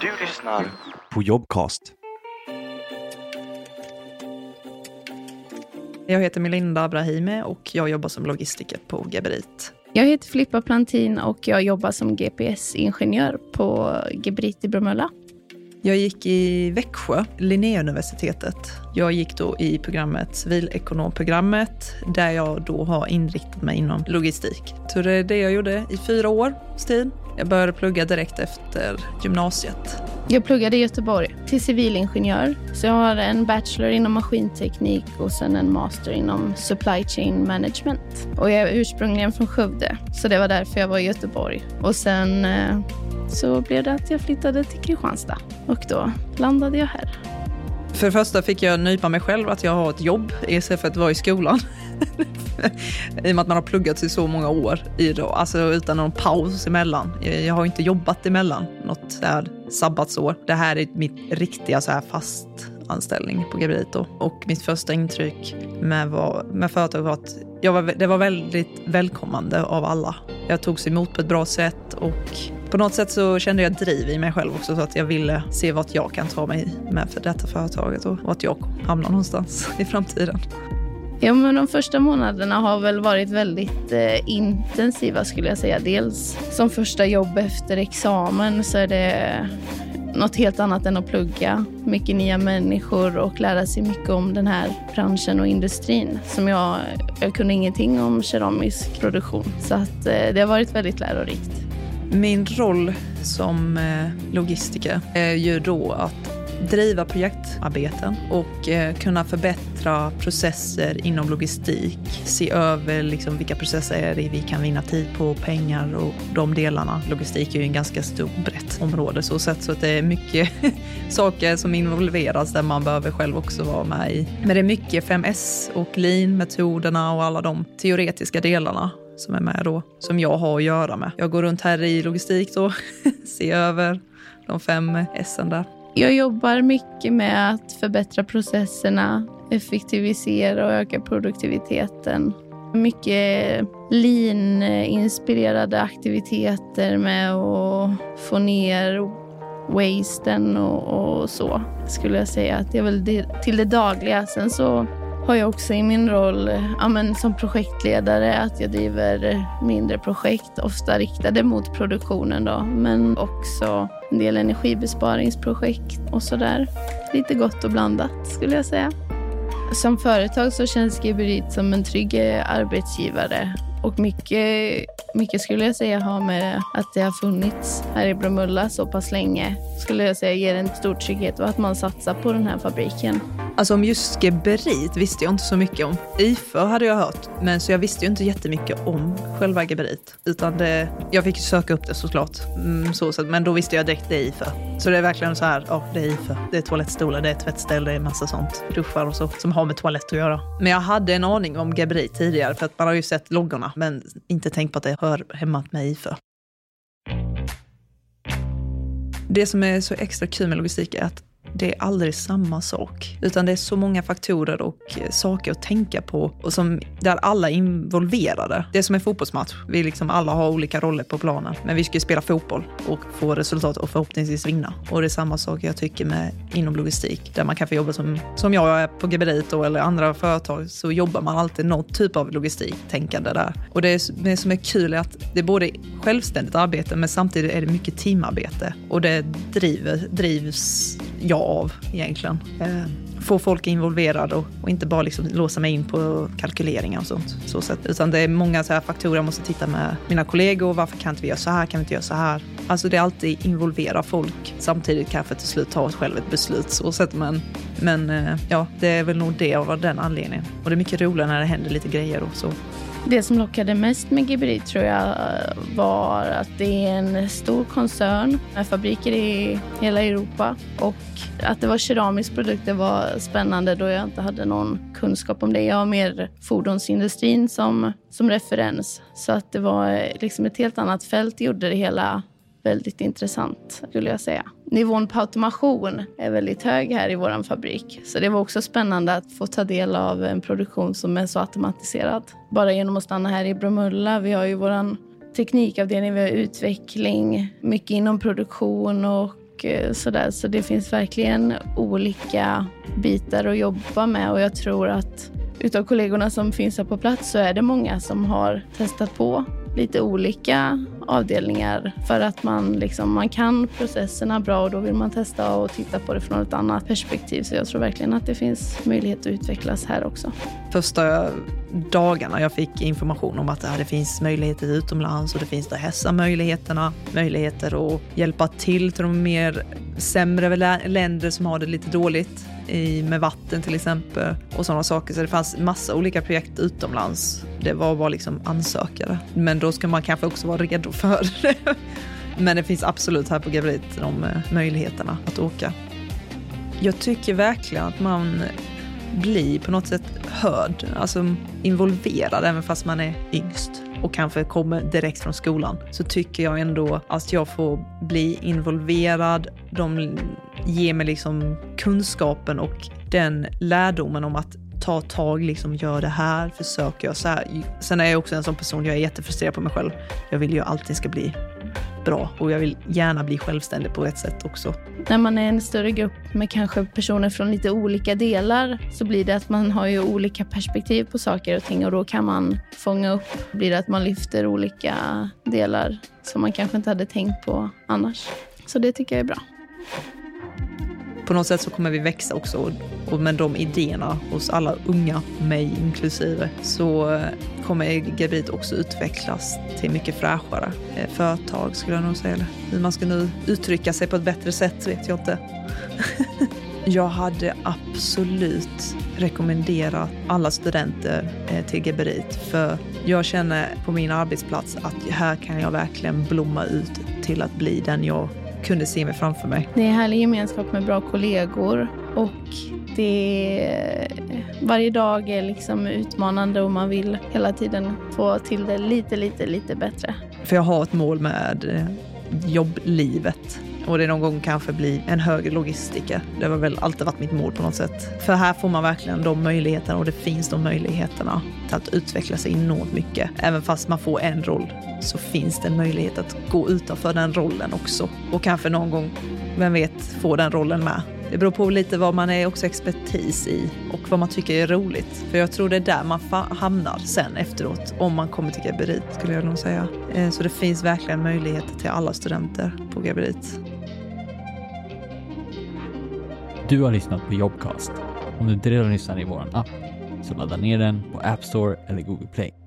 Du lyssnar på Jobcast. Jag heter Melinda Abrahimi och jag jobbar som logistiker på Geberit. Jag heter Filippa Plantin och jag jobbar som GPS-ingenjör på Geberit i Bromölla. Jag gick i Växjö, Linnéuniversitetet. Jag gick då i programmet civilekonomprogrammet där jag då har inriktat mig inom logistik. Så det är det jag gjorde i fyra år tid. Jag började plugga direkt efter gymnasiet. Jag pluggade i Göteborg till civilingenjör. Så jag har en bachelor inom maskinteknik och sen en master inom supply chain management. Och jag är ursprungligen från Skövde, så det var därför jag var i Göteborg. Och sen eh, så blev det att jag flyttade till Kristianstad och då landade jag här. För det första fick jag nypa mig själv att jag har ett jobb istället för att vara i skolan. I och med att man har pluggat i så många år i då, alltså utan någon paus emellan. Jag har inte jobbat emellan något så här sabbatsår. Det här är mitt riktiga så här fast anställning på Gabrito. Och mitt första intryck med, var, med företaget var att jag var, det var väldigt välkommande av alla. Jag togs emot på ett bra sätt och på något sätt så kände jag driv i mig själv också så att jag ville se vart jag kan ta mig med för detta företaget och vart jag hamnar någonstans i framtiden. Ja, men de första månaderna har väl varit väldigt eh, intensiva skulle jag säga. Dels som första jobb efter examen så är det något helt annat än att plugga. Mycket nya människor och lära sig mycket om den här branschen och industrin. Som jag, jag kunde ingenting om keramisk produktion så att eh, det har varit väldigt lärorikt. Min roll som eh, logistiker är ju då att driva projektarbeten och eh, kunna förbättra processer inom logistik. Se över liksom vilka processer är det vi kan vinna tid på, pengar och de delarna. Logistik är ju en ganska stort brett område så sett så att det är mycket saker som involveras där man behöver själv också vara med i. Men det är mycket 5S och lean-metoderna och alla de teoretiska delarna som är med då, som jag har att göra med. Jag går runt här i logistik då, ser över de fem S där. Jag jobbar mycket med att förbättra processerna, effektivisera och öka produktiviteten. Mycket lean-inspirerade aktiviteter med att få ner wasten och, och, så, skulle jag säga. Att det är väl det, till det dagliga. Sen så har jag också i min roll eh, ja, men som projektledare att jag driver eh, mindre projekt, ofta riktade mot produktionen då, men också en del energibesparingsprojekt och sådär. Lite gott och blandat skulle jag säga. Som företag så känns Geberit som en trygg eh, arbetsgivare och mycket, mycket skulle jag säga har med att det har funnits här i Bromölla så pass länge skulle jag säga ger en stor trygghet och att man satsar på den här fabriken. Alltså om just Geberit visste jag inte så mycket om. IFÖ hade jag hört, men så jag visste ju inte jättemycket om själva Geberit. Utan det, jag fick söka upp det såklart, mm, så, så, men då visste jag direkt det är IFÖ. Så det är verkligen så här, ja det är IFÖ. Det är toalettstolar, det är tvättställ, det är massa sånt. Duschar och så, som har med toalett att göra. Men jag hade en aning om Geberit tidigare, för att man har ju sett loggorna, men inte tänkt på att det hör hemma med IFÖ. Det som är så extra kul med logistik är att det är aldrig samma sak. Utan det är så många faktorer och eh, saker att tänka på och som, där alla är involverade. Det är som en fotbollsmatch. Vi liksom alla har olika roller på planen. Men vi ska ju spela fotboll och få resultat och förhoppningsvis vinna. Och det är samma sak jag tycker med inom logistik. Där man kan få jobba som, som jag är på Gebedit eller andra företag så jobbar man alltid någon typ av logistiktänkande där. Och det, är, det som är kul är att det är både självständigt arbete men samtidigt är det mycket teamarbete. Och det driver, drivs jag av egentligen. Eh, få folk involverade och, och, inte bara liksom låsa mig in på kalkyleringar och sånt. Så sätt. Utan det är många så här faktorer jag måste titta med mina kollegor. Varför kan inte vi göra så här? Kan vi inte göra så här? Alltså det är alltid involvera folk. Samtidigt kanske till slut ta själv ett beslut. Så sätt. Men, men eh, ja, det är väl nog det av den anledningen. Och det är mycket roligare när det händer lite grejer och så. Det som lockade mest med Giberi tror jag eh, var att det är en stor koncern med fabriker i hela Europa och att det var keramisk produkt det var spännande då jag inte hade någon kunskap om det. Jag har mer fordonsindustrin som, som referens så att det var eh, liksom ett helt annat fält gjorde det hela väldigt intressant skulle jag säga. Nivån på automation är väldigt hög här i vår fabrik. Så det var också spännande att få ta del av en produktion som är så automatiserad. Bara genom att stanna här i Bromölla. Vi har ju vår teknikavdelning, vi har utveckling, mycket inom produktion och eh, sådär. Så det finns verkligen olika bitar att jobba med och jag tror att utav kollegorna som finns här på plats så är det många som har testat på lite olika avdelningar för att man, liksom, man kan processerna bra och då vill man testa och titta på det från ett annat perspektiv. Så jag tror verkligen att det finns möjlighet att utvecklas här också. Första dagarna jag fick information om att det finns möjligheter utomlands och det finns dessa möjligheterna, möjligheter att hjälpa till till de mer sämre länder som har det lite dåligt i, med vatten till exempel och sådana saker. Så det fanns massa olika projekt utomlands. Det var bara liksom ansökare. Men då ska man kanske också vara redo för det. Men det finns absolut här på Gavrit de eh, möjligheterna att åka. Jag tycker verkligen att man blir på något sätt hörd, alltså involverad även fast man är yngst och kanske kommer direkt från skolan så tycker jag ändå att jag får bli involverad. De ger mig liksom kunskapen och den lärdomen om att ta tag, liksom gör det här, försök göra så här. Sen är jag också en sån person, jag är jättefrustrerad på mig själv. Jag vill ju alltid ska bli bra och jag vill gärna bli självständig på ett sätt också. När man är en större grupp med kanske personer från lite olika delar så blir det att man har ju olika perspektiv på saker och ting och då kan man fånga upp, blir det att man lyfter olika delar som man kanske inte hade tänkt på annars. Så det tycker jag är bra på något sätt så kommer vi växa också och med de idéerna hos alla unga, mig inklusive, så eh, kommer Gebit också utvecklas till mycket fräschare eh, företag skulle jag nog säga. hur man ska nu uttrycka sig på ett bättre sätt vet jag inte. jag hade absolut rekommenderat alla studenter eh, till Geberit för jag känner på min arbetsplats att här kan jag verkligen blomma ut till att bli den jag kunde se mig framför mig. Det är härlig gemenskap med bra kollegor och det varje dag är liksom utmanande och man vill hela tiden få till det lite, lite, lite bättre. För jag har ett mål med eh, jobblivet och det någon gång kanske bli en högre logistiker. Det har väl alltid varit mitt mål på något sätt. För här får man verkligen de möjligheterna och det finns de möjligheterna till att utveckla sig enormt mycket. Även fast man får en roll så finns det en möjlighet att gå utanför den rollen också och kanske någon gång, vem vet, få den rollen med. Det beror på lite vad man är också expertis i och vad man tycker är roligt. För jag tror det är där man hamnar sen efteråt, om man kommer till Gaberit skulle jag nog säga. Eh, så det finns verkligen möjligheter till alla studenter på Gaberit. Du har lyssnat på Jobcast. Om du inte redan lyssnar i vår app så ladda ner den på App Store eller Google Play.